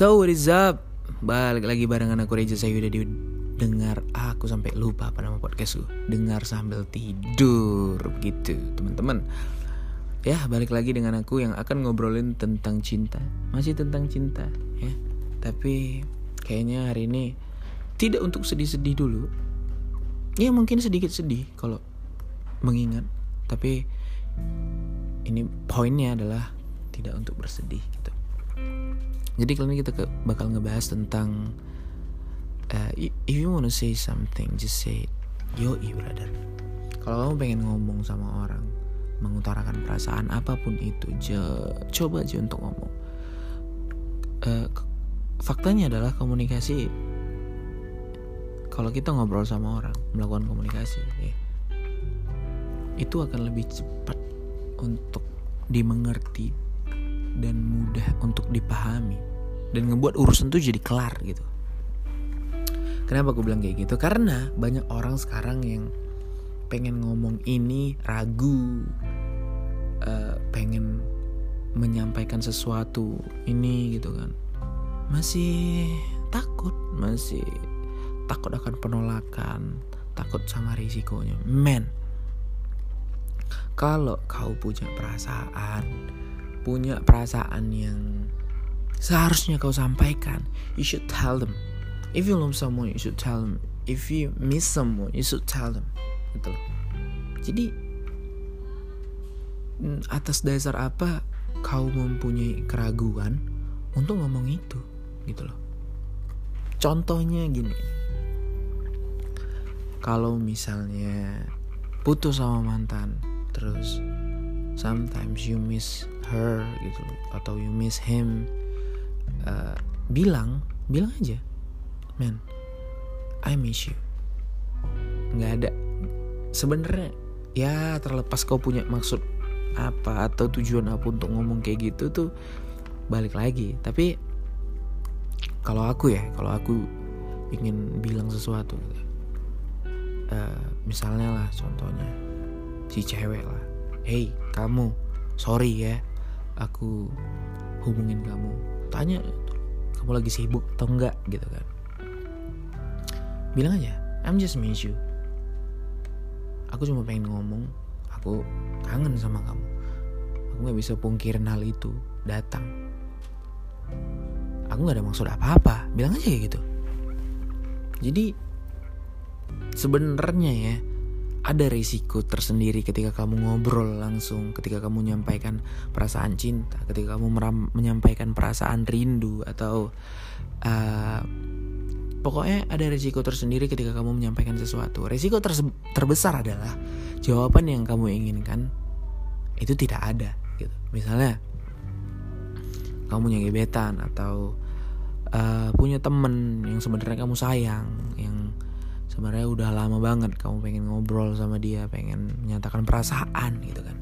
So what is up? Balik lagi barengan aku Reja saya udah dengar aku sampai lupa apa nama podcastku Dengar sambil tidur gitu teman-teman. Ya balik lagi dengan aku yang akan ngobrolin tentang cinta. Masih tentang cinta ya. Tapi kayaknya hari ini tidak untuk sedih-sedih dulu. Ya mungkin sedikit sedih kalau mengingat. Tapi ini poinnya adalah tidak untuk bersedih gitu jadi kali ini kita ke, bakal ngebahas tentang uh, if you wanna say something, just say yo brother. Kalau kamu pengen ngomong sama orang, mengutarakan perasaan apa pun itu, je, coba aja untuk ngomong. Uh, faktanya adalah komunikasi. Kalau kita ngobrol sama orang, melakukan komunikasi, ya, itu akan lebih cepat untuk dimengerti dan mudah untuk dipahami dan ngebuat urusan tuh jadi kelar gitu. Kenapa gue bilang kayak gitu? Karena banyak orang sekarang yang pengen ngomong ini ragu uh, pengen menyampaikan sesuatu ini gitu kan. Masih takut masih takut akan penolakan takut sama risikonya. Men kalau kau punya perasaan punya perasaan yang seharusnya kau sampaikan. You should tell them. If you love someone you should tell them. If you miss someone you should tell them. Gitu loh. Jadi mm, atas dasar apa kau mempunyai keraguan untuk ngomong itu? Gitu loh. Contohnya gini. Kalau misalnya putus sama mantan terus sometimes you miss her gitu loh. Atau you miss him uh, bilang bilang aja man I miss you. Nggak ada. Sebenarnya ya terlepas kau punya maksud apa atau tujuan apa untuk ngomong kayak gitu tuh balik lagi. Tapi kalau aku ya kalau aku ingin bilang sesuatu uh, misalnya lah contohnya si cewek lah hey kamu sorry ya aku hubungin kamu tanya kamu lagi sibuk atau enggak? Gitu kan. Bilang aja I'm just miss you. Aku cuma pengen ngomong aku kangen sama kamu. Aku nggak bisa pungkirin hal itu datang. Aku nggak ada maksud apa-apa bilang aja kayak gitu. Jadi sebenarnya ya ada risiko tersendiri ketika kamu ngobrol langsung, ketika kamu menyampaikan perasaan cinta, ketika kamu menyampaikan perasaan rindu atau uh, pokoknya ada risiko tersendiri ketika kamu menyampaikan sesuatu. Risiko ter terbesar adalah jawaban yang kamu inginkan itu tidak ada gitu. Misalnya kamu punya gebetan atau uh, punya temen yang sebenarnya kamu sayang, yang sebenarnya udah lama banget kamu pengen ngobrol sama dia pengen menyatakan perasaan gitu kan.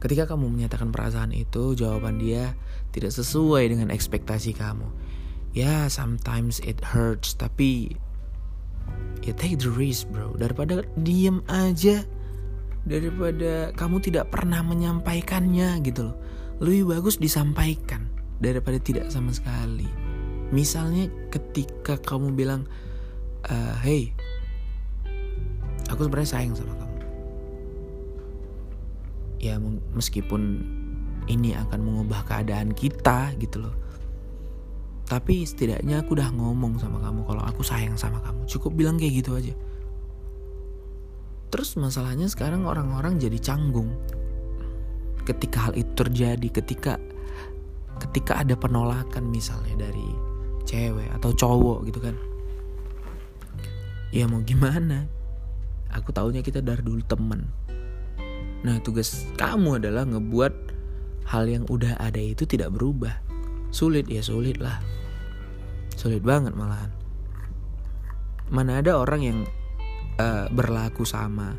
Ketika kamu menyatakan perasaan itu jawaban dia tidak sesuai dengan ekspektasi kamu. Ya sometimes it hurts tapi ya take the risk bro. Daripada diem aja daripada kamu tidak pernah menyampaikannya gitu loh. Lebih bagus disampaikan daripada tidak sama sekali. Misalnya ketika kamu bilang uh, hey. Aku sebenarnya sayang sama kamu. Ya meskipun ini akan mengubah keadaan kita gitu loh. Tapi setidaknya aku udah ngomong sama kamu kalau aku sayang sama kamu. Cukup bilang kayak gitu aja. Terus masalahnya sekarang orang-orang jadi canggung. Ketika hal itu terjadi ketika ketika ada penolakan misalnya dari cewek atau cowok gitu kan ya mau gimana? Aku taunya kita dari dulu temen. Nah tugas kamu adalah ngebuat hal yang udah ada itu tidak berubah. Sulit ya sulit lah. Sulit banget malahan. Mana ada orang yang uh, berlaku sama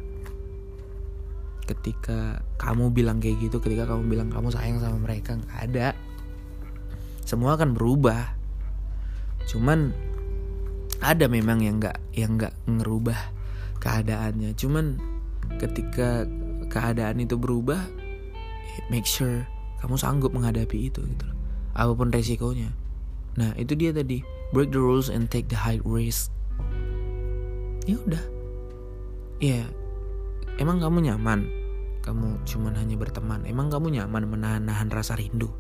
ketika kamu bilang kayak gitu ketika kamu bilang kamu sayang sama mereka nggak ada. Semua akan berubah. Cuman ada memang yang nggak yang nggak ngerubah keadaannya. Cuman ketika keadaan itu berubah make sure kamu sanggup menghadapi itu gitu apa pun resikonya. Nah itu dia tadi. Break the rules and take the high risk. Ya udah. Ya emang kamu nyaman? Kamu cuman hanya berteman. Emang kamu nyaman menahan-nahan rasa rindu?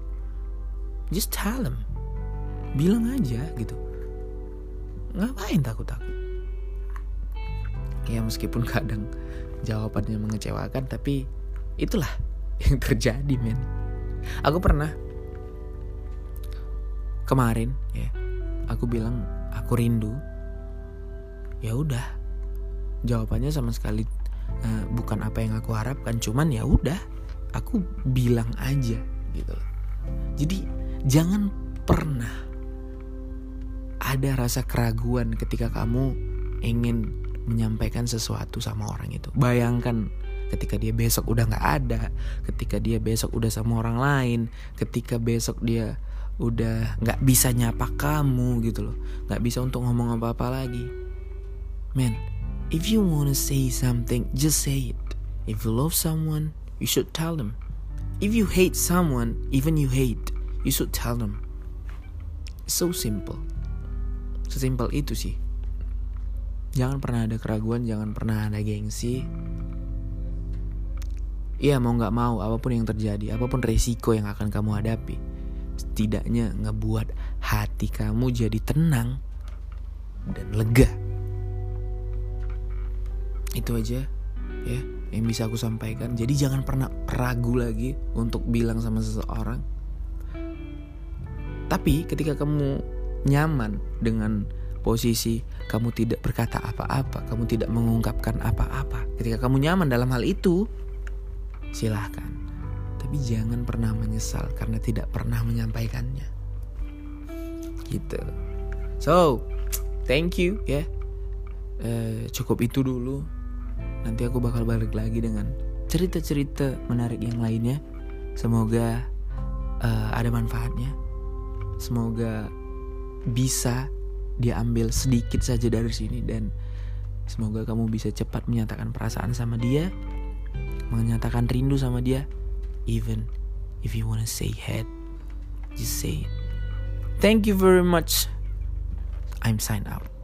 Just tell them. Bilang aja gitu ngapain takut-takut? Ya meskipun kadang jawabannya mengecewakan tapi itulah yang terjadi men. Aku pernah kemarin ya aku bilang aku rindu. Ya udah jawabannya sama sekali uh, bukan apa yang aku harapkan cuman ya udah aku bilang aja gitu. Jadi jangan pernah ada rasa keraguan ketika kamu ingin menyampaikan sesuatu sama orang itu. Bayangkan ketika dia besok udah nggak ada ketika dia besok udah sama orang lain ketika besok dia udah nggak bisa nyapa kamu gitu loh. Nggak bisa untuk ngomong apa apa lagi. Man if you wanna say something just say it. If you love someone you should tell them. If you hate someone even you hate you should tell them. So simple sesimpel itu sih jangan pernah ada keraguan jangan pernah ada gengsi Iya mau nggak mau apa pun yang terjadi, apa pun resiko yang akan kamu hadapi, setidaknya ngebuat hati kamu jadi tenang dan lega. Itu aja ya yang bisa aku sampaikan. Jadi jangan pernah ragu lagi untuk bilang sama seseorang. Tapi ketika kamu nyaman dengan posisi kamu tidak berkata apa-apa, kamu tidak mengungkapkan apa-apa. Ketika kamu nyaman dalam hal itu, silahkan. Tapi jangan pernah menyesal karena tidak pernah menyampaikannya. Gitu. So, thank you ya. Uh, cukup itu dulu. Nanti aku bakal balik lagi dengan cerita-cerita menarik yang lainnya. Semoga uh, ada manfaatnya. Semoga bisa diambil sedikit saja dari sini dan semoga kamu bisa cepat menyatakan perasaan sama dia menyatakan rindu sama dia even if you wanna say head just say it. Thank you very much. I'm signed out